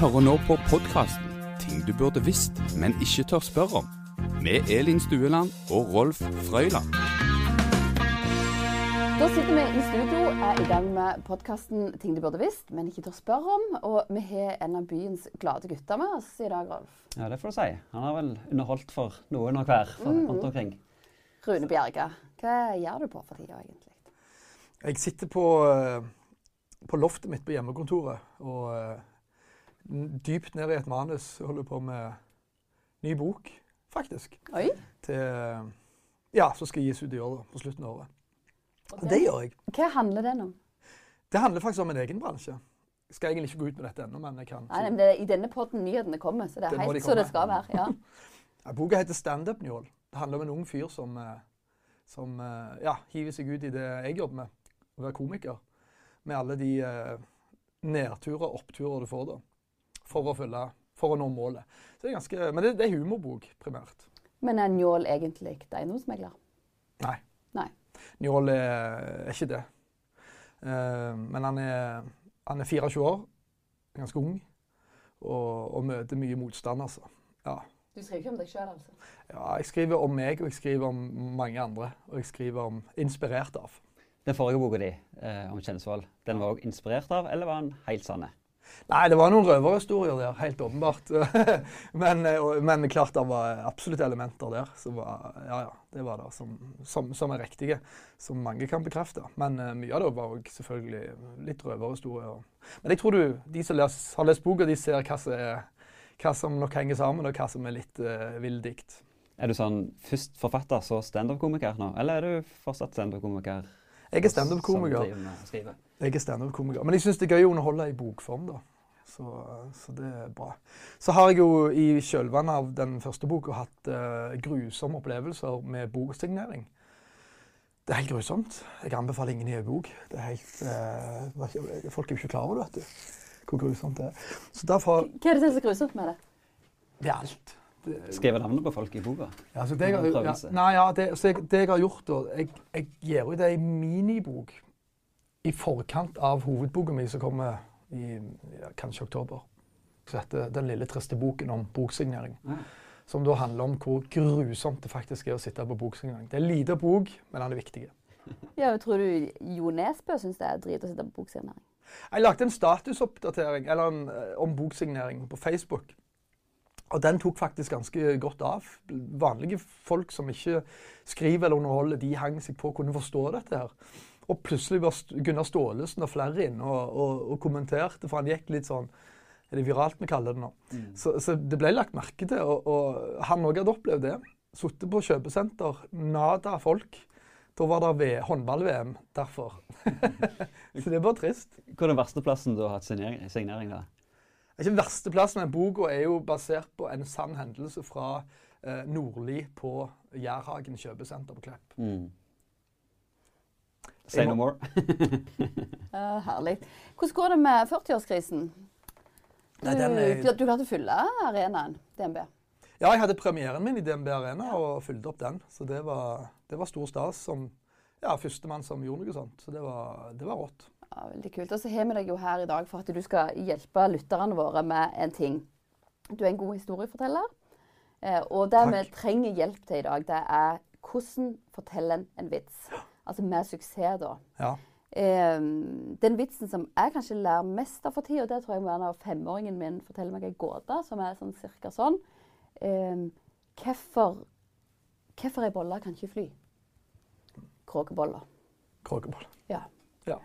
hører nå på podkasten 'Ting du burde visst, men ikke tør spørre om', med Elin Stueland og Rolf Frøyland. Da sitter vi i studio, er i gang med podkasten 'Ting du burde visst, men ikke tør spørre om'. Og vi har en av byens glade gutter med oss i dag, Rolf. Ja, det får du si. Han har vel underholdt for noen og hver for, Mm. rundt omkring. Rune Bjerga, hva gjør du på for tida, egentlig? Jeg sitter på, eh, på loftet mitt på hjemmekontoret og eh, dypt ned i et manus holder på med ny bok, faktisk. Oi. Til, eh, ja, som skal gis ut i år, på slutten av året. Og det gjør jeg. Hva handler den om? Det handler faktisk om en egen bransje. Jeg skal egentlig ikke gå ut med dette ennå, men jeg kan. Nei, men det er I denne podden nyhetene kommer, så det er Det helt de som det skal være. ja. Ja, boka heter Stand Up Njål. Det handler om en ung fyr som, eh, som eh, ja, hiver seg ut i det jeg jobber med, å være komiker. Med alle de uh, nedturer og oppturer du får da, for å, følge, for å nå målet. Så det er ganske, men det, det er humorbok primært. Men er Njål egentlig eiendomsmegler? Nei. Nei. Njål er, er ikke det. Uh, men han er, han er 24 år, ganske ung, og, og møter mye motstand, altså. Ja. Du skriver ikke om deg sjøl, altså? Ja, jeg skriver om meg, og jeg skriver om mange andre. Og jeg skriver om inspirert av. Den forrige boka di eh, om Kjensvoll, den var òg inspirert av, eller var den helt sanne? Nei, det var noen røverhistorier der, helt åpenbart. men, eh, men klart det var absolutt elementer der som var, ja, ja, det var det, som, som, som er riktige. Som mange kan bekrefte. Men uh, mye av det var òg selvfølgelig litt røverhistorier. Men jeg tror du, de som les, har lest boka, de ser hva som, er, hva som nok henger sammen, og hva som er litt uh, villdikt. Er du sånn først forfatter, så standup-komiker nå? Eller er du fortsatt standup-komiker? Jeg er standup-komiker. Jeg er standup-komiker. Men jeg syns det er gøy å underholde i bokform, da. Så, så det er bra. Så har jeg jo i kjølvannet av den første boka hatt uh, grusomme opplevelser med boksignering. Det er helt grusomt. Jeg anbefaler ingen gi bok. Det er helt, uh, folk er jo ikke klar over det, vet du. Hvor grusomt det er. Så derfor Hva er det som er så grusomt med det? Det er alt. Det, Skriver navnet på folk i boka? Ja, så det, jeg, En ja, nei, ja, det, så jeg, det jeg har gjort da, jeg, jeg gir ut ei minibok i forkant av hovedboka mi som kommer i ja, kanskje oktober. Så heter 'Den lille triste boken om boksignering'. Ja. Som da handler om hvor grusomt det faktisk er å sitte på boksignering. Det er en liten bok, men den er viktig. Ja, og Tror du Jo Nesbø syns det er drit å sitte på boksignering? Jeg lagde en statusoppdatering eller en, eh, om boksignering på Facebook. Og den tok faktisk ganske godt av. Vanlige folk som ikke skriver eller underholder, de hang seg på og kunne forstå dette her. Og plutselig var Gunnar Staalesen og flere inne og, og, og kommenterte, for han gikk litt sånn Er det viralt vi kaller det nå? Så, så det ble lagt merke til, og, og han òg hadde opplevd det. Sittet på kjøpesenter, nada folk. Da var det håndball-VM derfor. så det er bare trist. Hva er den verste plassen du har hatt signering, signering da? Det er ikke verste plass, men boka er jo basert på en sann hendelse fra eh, Nordli på Jærhagen kjøpesenter på Klepp. Mm. Say no more. Uh, herlig. Hvordan går det med 40-årskrisen? Du, er- du, du klarte å fylle arenaen, DNB. Ja, jeg hadde premieren min i DNB Arena og fulgte opp den. Så det var, det var stor stas som ja, førstemann som gjorde noe sånt. Så det var, det var rått. Ja, veldig kult. Og så har vi deg jo her i dag for at du skal hjelpe lytterne våre med en ting. Du er en god historieforteller. Eh, og det vi trenger hjelp til i dag, det er hvordan fortelle en, en vits. Altså med suksess, da. Ja. Eh, den vitsen som jeg kanskje lærer mest av for tida, det tror jeg må være når femåringen min forteller meg ei gåte som er sånn cirka sånn. Hvorfor Hvorfor ei bolle kan ikke fly? Kråkeboller. Kråkeboller. Ja. Ja.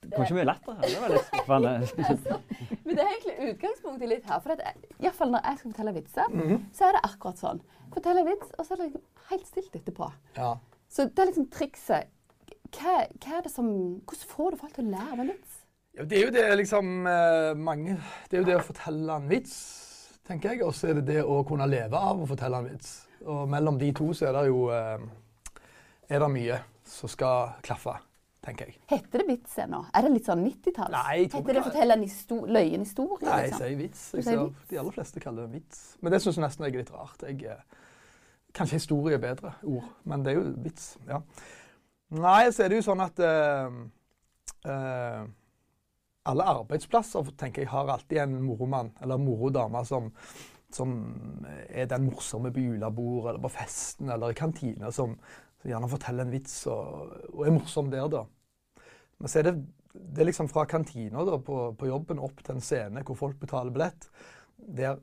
Det kom ikke mye latter her. Det var litt skuffende. Men det er egentlig utgangspunktet litt her. For at, i hvert fall når jeg skal fortelle vitser, Mhm. så er det akkurat sånn. Fortell en vits, og så er det liksom helt stilt etterpå. ja. Så det er liksom trikset. Hva, hva er det som, hvordan får du folk til å lære av en vits? Ja, det er jo det liksom eh, mange Det er jo det å fortelle en vits, tenker jeg. Og så er det det å kunne leve av å fortelle en vits. Og mellom de to så er det jo eh, er det mye som skal klaffe, tenker jeg. Heter det vits ennå? Er det litt sånn 90-talls? Nei, Heter det å fortelle en løyen historie? Nei, jeg liksom? sier vits. Jeg ser, vits? de aller fleste kaller det vits. Men det syns jeg nesten er litt rart. Jeg, eh, kanskje historie er bedre ord, men det er jo vits. ja. Nei, så er det jo sånn at uh, uh, alle arbeidsplasser tenker jeg har alltid en moromann eller morodame som, som er den morsomme på julebordet eller på festen eller i kantina, som, som gjerne forteller en vits og, og, er morsom der, da. Men så er det, det er liksom fra kantina da, på, på, jobben opp til en scene hvor folk betaler billett. Der,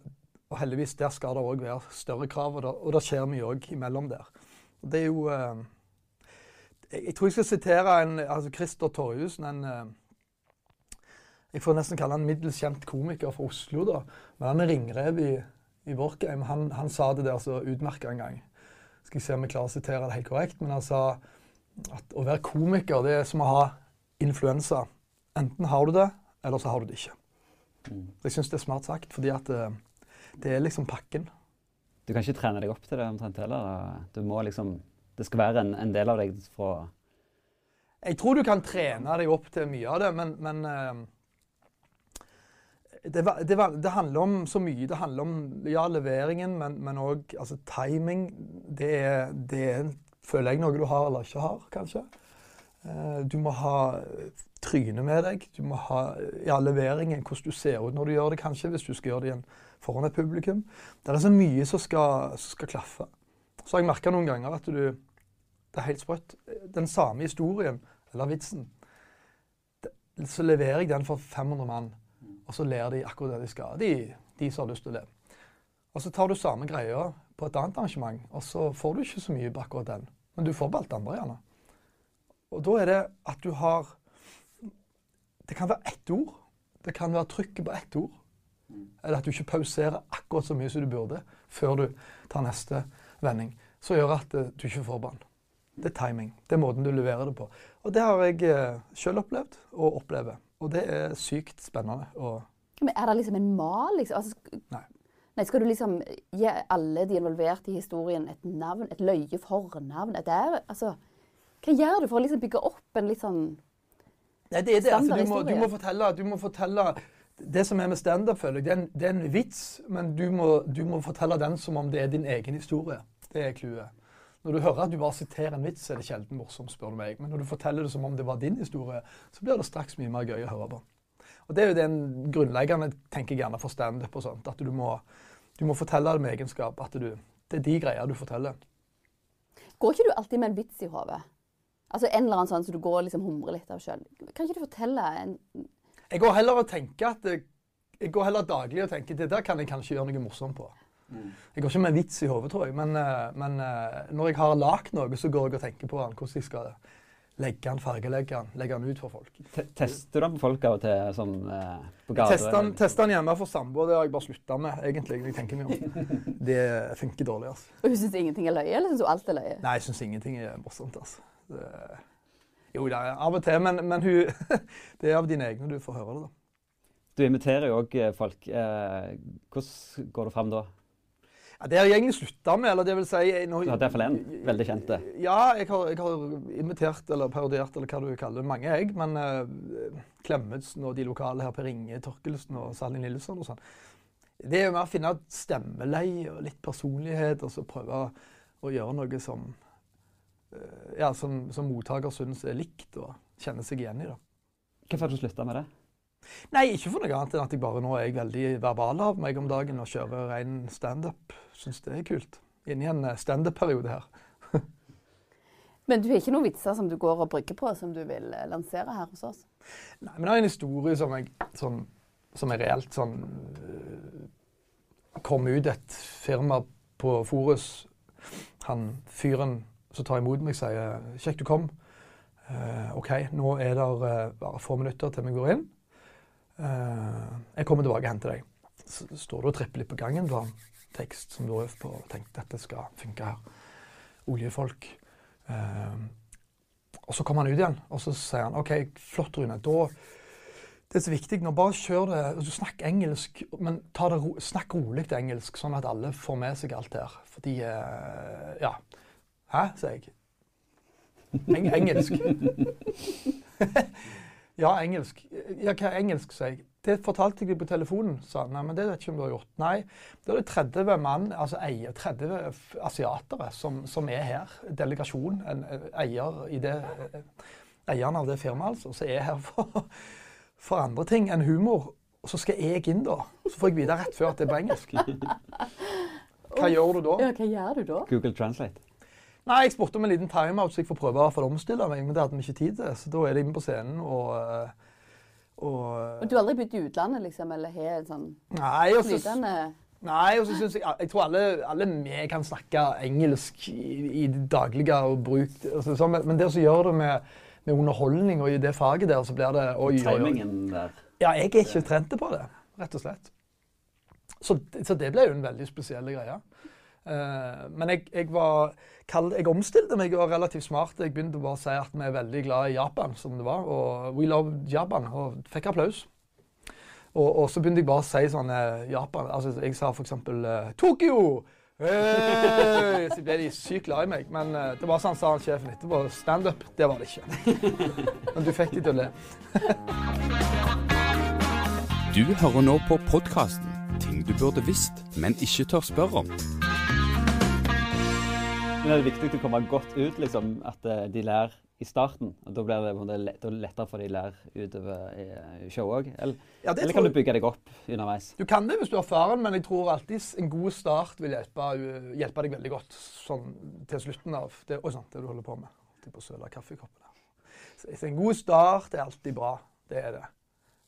og heldigvis, der skal det òg være større krav, og, det, og det skjer mye òg imellom der. Og det er jo eh, jeg, tror jeg skal sitere en, altså Christer Torjussen, en eh, Jeg får nesten kalle han middels kjent komiker fra Oslo, da. Men han er ringrev i, i Workheim. Han, han, sa det der så utmerka en gang. Skal jeg se om jeg klarer å sitere det helt korrekt. Men han sa at å være komiker, det er som å ha influensa. Enten har du det, eller så har du det ikke. Mm. Jeg syns det er smart sagt, fordi at det, eh, det er liksom pakken. Du kan ikke trene deg opp til det omtrent heller? Du må liksom det skal være en, en, del av deg fra Jeg tror du kan trene deg opp til mye av det, men, men uh, det, det, det, handler om så mye. Det handler om ja, leveringen, men òg altså, timing. Det er, det er, føler jeg, noe du har eller ikke har, kanskje. Uh, du må ha trynet med deg. Du må ha ja, leveringen, hvordan du ser ut når du gjør det, kanskje, hvis du skal gjøre det igjen foran et publikum. Det er så mye som skal, som skal klaffe. Så har jeg merka noen ganger at du det er helt sprøtt. Den samme historien, eller vitsen, så leverer jeg den for 500 mann, og så ler de akkurat det de skal. De, de som har lyst til le. Og så tar du samme greia på et annet arrangement, og så får du ikke så mye på akkurat den. Men du får på alt det andre, gjerne. Og da er det at du har Det kan være ett ord. Det kan være trykket på ett ord. Eller at du ikke pauserer akkurat så mye som du burde før du tar neste vending. Som gjør at du ikke får ball. Det er timing. Det er måten du leverer det på. Og det har jeg eh, sjøl opplevd, og opplever. Og det er sykt spennende. Men er det liksom en mal? Liksom? Altså, nei. nei. Skal du liksom gi alle de involverte i historien et navn, et løye fornavn? Et er, altså, hva gjør du for å liksom bygge opp en litt sånn Nei, det er det. Altså, du, må, du, må fortelle, du må fortelle det som er med standup, føler jeg, det er, en, det er en vits, men du må, du må, fortelle den som om det er din egen historie. Det er clouet. Når du hører at du bare siterer en vits, er det sjelden morsomt, spør du meg. Men når du forteller det som om det var din historie, så blir det straks mye mer gøy å høre på. Og Det er jo den grunnleggende, tenker jeg gjerne, for standup og sånt. At du må, du må, fortelle det med egenskap. At du, det er de greier du forteller. Går ikke du alltid med en vits i hodet? Altså en eller annen sånn som så du går og liksom humrer litt av sjøl. Kan ikke du fortelle en Jeg går heller og tenker at jeg går heller daglig og tenker det der kan jeg kanskje gjøre noe morsomt på. Jeg går ikke med vits i hodet, tror jeg. Men, eh, men, eh, når jeg har lagd noe, så går jeg og tenker på den, hvordan jeg skal legge den, fargelegge den, legge den ut for folk. T tester du den på folk av og til sånn eh, på gata? Tester, tester den hjemme for samboer. Det har jeg bare slutta med, egentlig. jeg tenker meg om. Det funker dårlig. altså. Og Hun syns ingenting er løye, eller syns hun alt er løye? Nei, jeg syns ingenting er morsomt. altså. Det, jo, det er av og til, men, men hun, det er av dine egne du får høre det. da. Du inviterer jo òg folk. Eh, hvordan går det fram da? Ja, Det har jeg egentlig slutta med. eller det vil si... Nå, du har iallfall én veldig kjente? Ja, jeg har, jeg har, invitert eller parodiert eller hva du kaller det, mange, jeg. Men uh, Klemetsen og de lokale her, Per Inge Torkelsen og Salin Lillesand og sånn. Det er jo mer å finne stemmeleie og litt personlighet, og så prøve å gjøre noe som, uh, ja, som, som mottaker syns er likt og kjenner seg igjen i. det. Hvorfor har du slutta med det? Nei, ikke for noe annet enn at jeg bare nå er veldig verbal av meg om dagen og kjører ren standup. Syns det er kult. Inni en eh, standup-periode her. men du har ikke noen vitser som du går og brygger på, som du vil eh, lansere her hos oss? Nei, men jeg har en historie som, jeg, sånn, som er reelt sånn uh, Kom ut et firma på Forus. Han fyren som tar imot meg, sier 'kjekt du kom'. Uh, OK, nå er det uh, bare få minutter til vi går inn. Uh, jeg kommer tilbake og henter deg. Så står du og tripper litt på gangen. Du har en tekst som du har øvd på og tenkt dette skal funke her. Oljefolk. Uh, og så kommer han ut igjen, og så sier han OK, flott, Rune. da det er så viktig nå. Bare kjør det. Du Snakk engelsk, men ro, snakk rolig til engelsk, sånn at alle får med seg alt her. Fordi uh, Ja. Hæ, sier jeg. Eng engelsk. Ja, engelsk. Ja, hva er engelsk, sier jeg. Det fortalte jeg deg på telefonen, sa han. Nei, men det vet ikke om du har gjort. Nei, da er det 30 mann, altså eier, 30 asiatere som, som er her. Delegasjon. En eier i det Eieren av det firmaet, altså, som er her for, for andre ting enn humor. Og så skal jeg inn, da. Så får jeg vite rett før at det er på engelsk. Hva gjør du da? Ja, hva gjør du da? Google Translate. Nei, Jeg spurte om en liten timeout, så jeg får prøve å omstille meg. Men det hadde vi ikke tid til, så da er det inne på scenen og, eh, og Og du har aldri bodd i utlandet, liksom, eller har en sånn Nei, også, flytende Nei, og så synes jeg Jeg tror alle, alle vi kan snakke engelsk i, i det daglige og bruk. Altså, sånn, men, men det som gjør det med, med underholdning og i det faget der, så blir det oi. Timingen der. Ja, jeg er ikke trent på det, rett og slett. Så, så det ble jo en veldig spesiell greie. Eh, men jeg, jeg, var, jeg omstilte meg og var relativt smart. Jeg begynte bare å si at vi er veldig glad i Japan, som det var. Og we love Japan, og fikk applaus. Og, og så begynte jeg bare å si sånn eh, Japan altså Jeg sa f.eks. Uh, Tokyo! Hey! Så ble de sykt glad i meg. Men eh, det var sånn sa han sjefen etterpå. Standup, det var det ikke. Men du fikk de til å le. Du hører nå på podkasten Ting du burde visst, men ikke tør spørre om. Men er det viktig å komme godt ut, liksom, at eh, de lærer i starten? Og da blir det er lettere for de lærer utover i i showet òg? Eller, Ja, eller kan du bygge deg opp underveis? Du kan det hvis du er erfaren, men jeg tror alltid en god start vil hjelpe, hjelpe deg veldig godt sånn, til slutten av det, oi, sånn, det du holder på med. Til på søle så en god start er alltid bra. Det er det.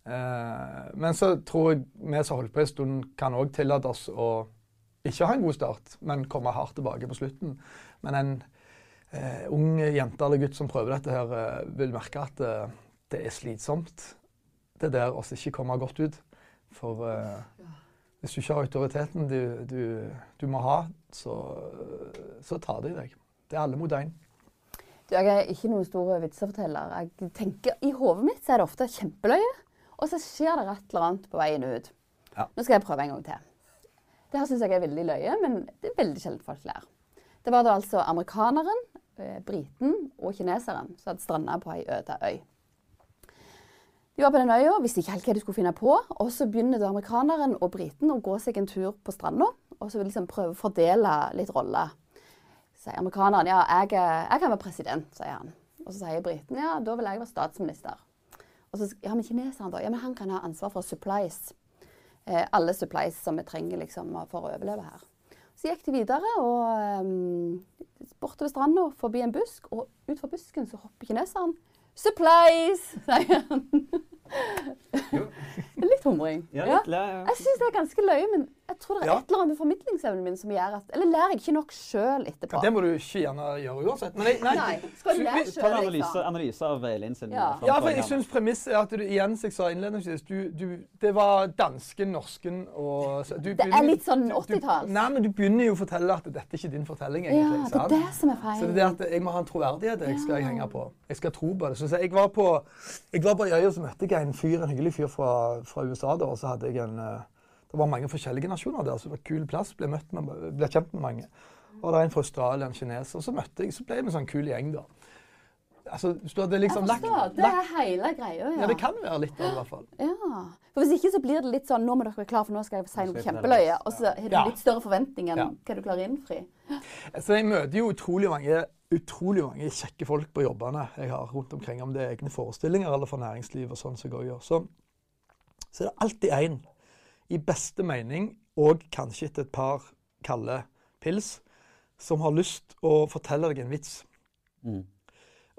Eh, men så tror jeg vi som har holdt på en stund, kan òg tillate oss å ikke ha en god start, men komme hardt tilbake på slutten. Men en eh, ung jente eller gutt som prøver dette, her, eh, vil merke at eh, det er slitsomt. Det der å ikke komme godt ut. For eh, hvis du ikke har autoriteten du, du, du må ha, så, så tar de deg. Det er alle mot én. Jeg er ikke noen stor vitseforteller. Jeg tenker, I hodet mitt så er det ofte kjempeløye, og så skjer det et eller annet på veien ut. Ja. Nå skal jeg prøve en gang til. Det her syns jeg er veldig løye, men det er veldig sjelden folk ler. Det var da altså amerikaneren, eh, briten og kineseren som hadde stranda på ei øde øy. De var på den øya, visste ikke helt hva de skulle finne på. Og så begynner da amerikaneren og briten å gå seg en tur på stranda og så vil liksom prøve å fordele litt roller. Sier amerikaneren ja, jeg, jeg kan være president, sier han. Og så sier briten ja, da vil jeg være statsminister. Og så ja, men kineseren da? Ja, men han kan ha ansvar for supplies. Eh, alle supplies som vi trenger liksom, for å overleve her. Så gikk de videre og um, bortover stranda, forbi en busk, og utfor busken så hopper kineseren. Supplies, sier han. litt humring. Ja, Ja. litt ja. Jeg syns det er ganske løye, men jeg tror det er Ja. et eller annet med formidlingsevnen min som gjør at Eller lærer jeg ikke nok sjøl etterpå? Det må du ikke gjerne gjøre uansett. Men jeg, nei, Nei. Skal du lære selv, Ta en analyse, analyse av Veilin sin Ja. Ja, for jeg syns premisset er at du igjen, som jeg sa innledningsvis, du, du, det var dansken, norsken og så du Det er litt sånn du- du- 80-talls. Nei, men du begynner jo å fortelle at dette er ikke din fortelling, Ja, det er det som er feil. Så det er det at jeg må ha en troverdighet jeg skal jeg henge på. Jeg skal tro på det. Så jeg var på, jeg var på øya, så møtte jeg en fyr, en hyggelig fyr fra, fra USA. da, og så hadde jeg en, eh, Det var mange forskjellige nasjoner der, så det var kul plass. Ble, møtt med, ble kjent med mange. Og det er en fra Australia, en kineser. Og så møtte jeg, så ble vi en sånn kul gjeng, da. Altså, så hadde liksom jeg lagt, forstår. Det er hele greia, ja. Ja, det kan være litt av i hvert fall. Ja. For Hvis ikke så blir det litt sånn Nå må dere være klar, for nå skal jeg si noe kjempeløye. Og så har du Ja. litt større forventninger enn Ja. hva du klarer å innfri. Så jeg møter jo utrolig mange, utrolig mange kjekke folk på jobbene jeg har rundt omkring, om det er egne forestillinger eller for næringsliv og sånn som jeg gjør. Så, så er det alltid én, i beste mening, og kanskje etter et par kalde pils, som har lyst å fortelle deg en vits. Mm.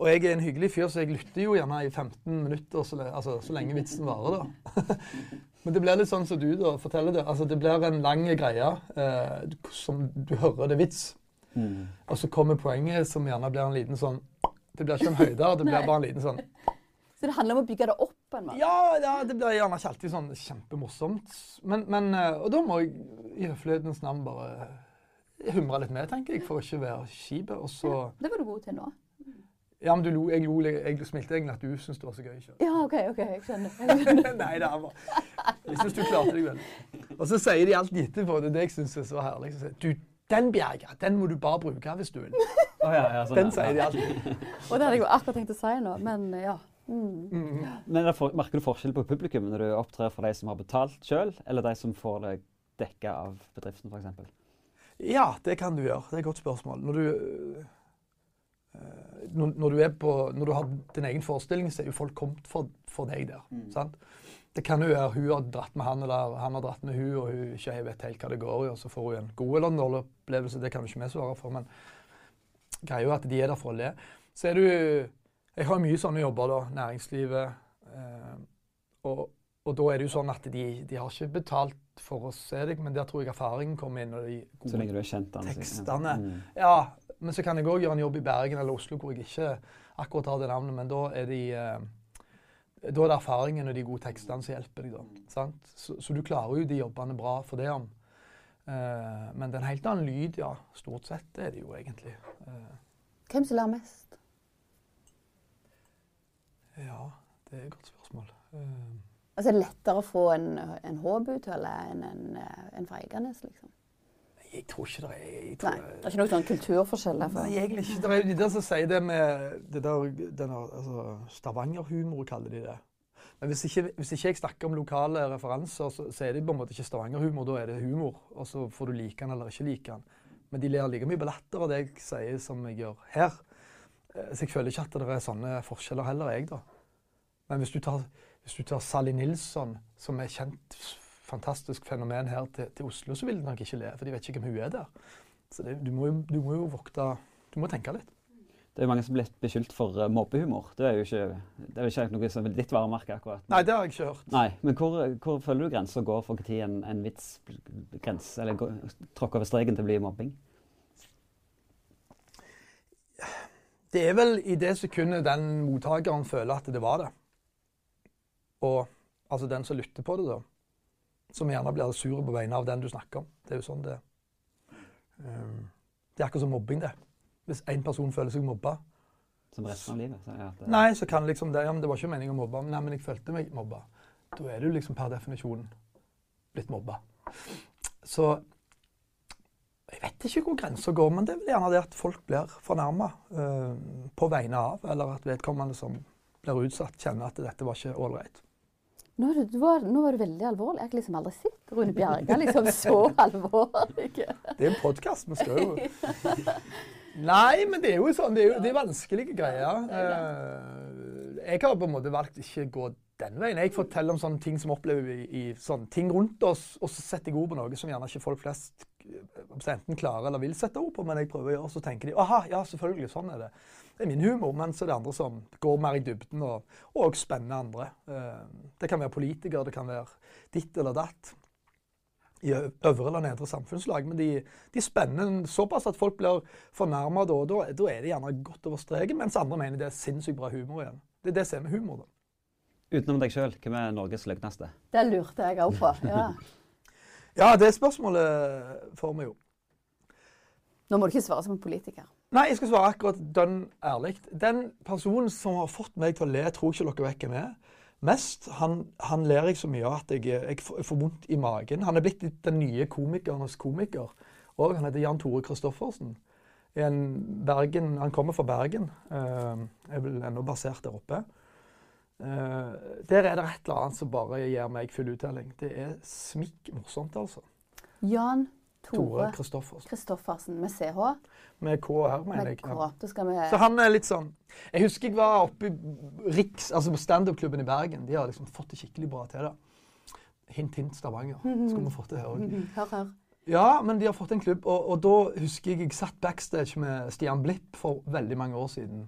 Og jeg er en hyggelig fyr, så jeg lytter jo gjerne i 15 minutter, så, le- altså, så lenge vitsen varer, da. Men det blir litt sånn som du da forteller det. Altså, det blir en lang greie eh, som du hører det er vits. Mm. Og så kommer poenget, som gjerne blir en liten sånn Det blir ikke en høyde, det blir bare en liten sånn Så det handler om å bygge det opp på en måte. Ja, ja det blir gjerne ikke alltid sånn kjempemorsomt. Men, men eh, Og da må jeg i høflighetens navn bare humre litt med, tenker jeg, for å ikke være kjip. Så Det var du god til nå. Ja, men du lo, jeg, lo, jeg smilte egentlig at du syntes det var så gøy Ikke? Ja, OK, OK, jeg skjønner. Nei, det er bare Jeg syns du klarte deg vel. Og så sier de alltid etterpå, det er det jeg syns er så herlig, så sier du, den Bjerga, den må du bare bruke hvis du vil. Oh, ja, ja, sånn, Den ja. sier de alltid. Og det hadde jeg jo akkurat tenkt å si nå, men ja. Mm. Mm. Men er for, Merker du forskjell på publikum når du opptrer for de som har betalt sjøl, eller de som får det dekka av bedriften f.eks.? Ja, det kan du gjøre. Det er et godt spørsmål. Når du, eh, når, når, du er på, når du har din egen forestilling, så er jo folk kommet for, for deg der. sant? Det kan jo være hun har dratt med han, eller han har dratt med hun, og hun ikke vet helt hva det går i, og så får hun en god eller en dårlig opplevelse. Det kan jo ikke vi svare for, men greia er at de er der for å le. Så er du Jeg har mye sånne jobber, da. Næringslivet. Eh, og, og, da er det jo sånn at de, de, har ikke betalt for å se deg, men der tror jeg erfaringen kommer inn. og de gode Så lenge du er kjent tekstene. Ja. Mm. ja. Men så kan jeg òg gjøre en jobb i Bergen eller Oslo hvor jeg ikke akkurat har det navnet, men da er de eh, da er det erfaringen og de gode tekstene som hjelper deg. da. Så, så, du klarer jo de jobbene bra for det om. Eh, men det er en helt annen lyd, ja. Stort sett det er det jo egentlig. Uh, Hvem som lærer mest? Ja, det er et godt spørsmål. Uh, altså, er det lettere å få en, en Håbu-tølle enn en, en fra Eiganes, liksom? Jeg tror ikke det er tror, Nei, Det er ikke noen sånn kulturforskjell derfor? Nei, egentlig ikke. Det er jo de der som sier det med det der, denne, altså, Stavanger-humor, kaller de det. Men hvis ikke, hvis ikke, jeg snakker om lokale referanser, så, så er det på en måte ikke Stavanger-humor. Da er det humor. Og så får du like den eller ikke like den. Men de ler like mye på latter av det jeg sier, som jeg gjør her. Eh, så jeg føler ikke at det er sånne forskjeller heller, jeg, da. Men hvis du tar, hvis du tar Sally Nilsson, som er kjent fantastisk fenomen her til, til, Oslo, så vil de nok ikke le, for de vet ikke hvem hun er der. Så det, du, må jo, du, må jo, vokte Du må tenke litt. Det er jo mange som blir beskyldt for uh, mobbehumor. Det er jo ikke, det er ikke noe som er ditt varemerke. akkurat. Nei, det har jeg ikke hørt. Nei, Men hvor, hvor føler du grensa går for når en, en vits grens, eller tråkker over streken til å bli mobbing? Det er vel i det sekundet den mottakeren føler at det var det. Og altså den som lytter på det, da som gjerne blir sur på vegne av den du snakker om. Det er jo sånn det um, Det er akkurat som mobbing, det. Hvis én person føler seg mobba Som resten av livet? Så det... Nei, så kan liksom det ja, men det var ikke meningen å mobbe. Nei, men jeg følte meg mobba. Da er du liksom per definisjon blitt mobba. Så jeg vet ikke hvor grensa går, men det er vel gjerne det at folk blir fornærma uh, på vegne av, eller at vedkommende som blir utsatt, kjenner at dette var ikke ålreit. Nå, var, nå var du veldig alvorlig. Jeg har liksom aldri sett Rune Bjerga liksom så alvorlig. Det er en podkast, vi skal jo Nei, men det er jo sånn. Det er, jo, det er vanskelige greier. Eh, jeg har på en måte valgt ikke å gå den veien. Jeg forteller om sånne ting som opplever i, i sånne ting rundt oss, og så setter jeg ord på noe som gjerne ikke folk flest eh, enten klarer eller vil sette ord på, men jeg prøver å gjøre, så tenker de aha, ja, selvfølgelig, sånn er det. Det er min humor, men så er det andre som går mer i dybden og, og spenner andre. Eh, det kan være politikere, det kan være ditt eller datt. I øvre eller nedre samfunnslag. Men de, de spenner såpass at folk blir fornærma da, og da, da, er det gjerne godt over streken, mens andre mener det er sinnssykt bra humor igjen. Det er det som er med humor. da. Utenom deg sjøl, hvem er Norges løgneste? Det lurte jeg òg på. ja. ja, det spørsmålet får vi jo. Nå må du ikke svare som en politiker. Nei, jeg skal svare akkurat dønn ærlig. Den personen som har fått meg til å le, tror ikke dere vet hvem er. Mest, han, han, ler jeg så mye av at jeg, jeg, får, jeg, får vondt i magen. Han er blitt den nye komikernes komiker. Og han heter Jan Tore Christoffersen. Bergen, han kommer fra Bergen. Uh, er vel ennå basert der oppe. Uh, der er det et eller annet som bare gir meg full uttelling. Det er smikk morsomt, altså. Jan Tore Kristoffersen. Med CH? Med K her, mener jeg. Ja. Så han er litt sånn Jeg husker jeg var oppe i Riks, altså på standup-klubben i Bergen. De har liksom fått det skikkelig bra til. da. Hint, hint, Stavanger. Skulle vi fått det her òg. Hør, hør. Ja, men de har fått en klubb. Og, og da husker jeg jeg satt backstage med Stian Blipp for veldig mange år siden.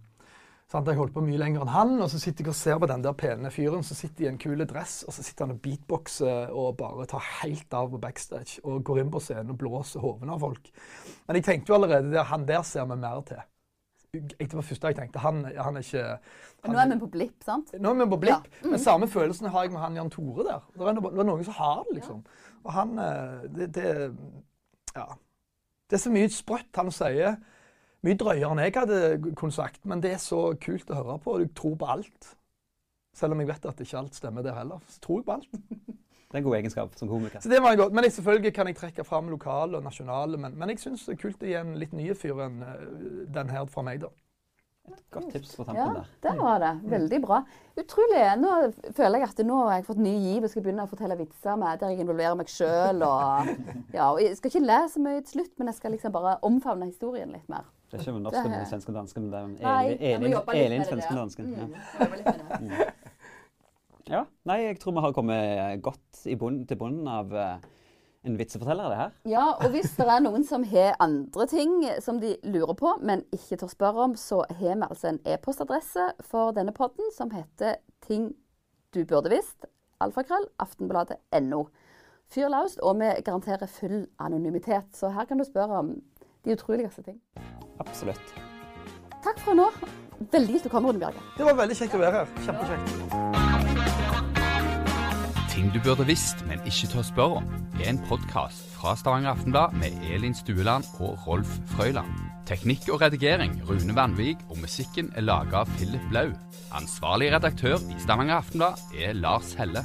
Sant? Jeg holdt på mye lenger enn han, og så sitter jeg og ser på den der pene fyren som sitter i en kul dress, og så sitter han og beatboxer og bare tar helt av på backstage og går inn på scenen og blåser hodene av folk. Men jeg tenkte jo allerede der, han der ser vi mer til. Det var første jeg tenkte. Han, han er ikke han, Nå er vi på blipp, sant? Nå er vi på blipp, ja. mm. Men samme følelsen har jeg med han Jan Tore der. Det er, det er noen som har det, liksom. Og han eh, det, det, Ja. Det er så mye sprøtt han sier mye drøyere enn jeg hadde kunnet sagt, men det er så kult å høre på. Du tror på alt. Selv om jeg vet at ikke alt stemmer der heller. Så tror jeg på alt. Det er en god egenskap som komiker. Så det var godt. Men jeg, selvfølgelig kan jeg trekke fram lokale og nasjonale. Men, men jeg syns det er kult å gi en litt nye fyr enn uh, den her fra meg, da. Et godt tips på tampen der. Ja, det var det. Veldig bra. Utrolig. Nå føler jeg at nå har jeg fått ny giv og skal begynne å fortelle vitser med der jeg involverer meg sjøl. Og, ja, og jeg skal ikke le så mye til slutt, men jeg skal liksom bare omfavne historien litt mer. Det er ikke med norsken, er- men svensk og dansken, Men det er Elin, Elin, svensken og dansken. Mm, Ja. det. ja. Nei, jeg tror vi har kommet godt i bunn, til bunnen av eh, en vitseforteller, det her. Ja, og hvis det er noen som har andre ting som de lurer på, men ikke tør spørre om, så har vi altså en e-postadresse for denne podden som heter ting du burde visst, alfakrøll, aftenbladet.no. Fyr løs, og vi garanterer full anonymitet, så her kan du spørre om de utroligste ting. Absolutt. Takk for nå. Veldig kjekt å komme, Rune Bjerge. Det var veldig kjekt å være her. Kjempekjekt. Ting du burde visst, men ikke tør spørre om, er en podkast fra Stavanger Aftenblad med Elin Stueland og Rolf Frøyland. Teknikk og redigering Rune Vanvik, og musikken er laga av Philip Blau. Ansvarlig redaktør i Stavanger Aftenblad er Lars Helle.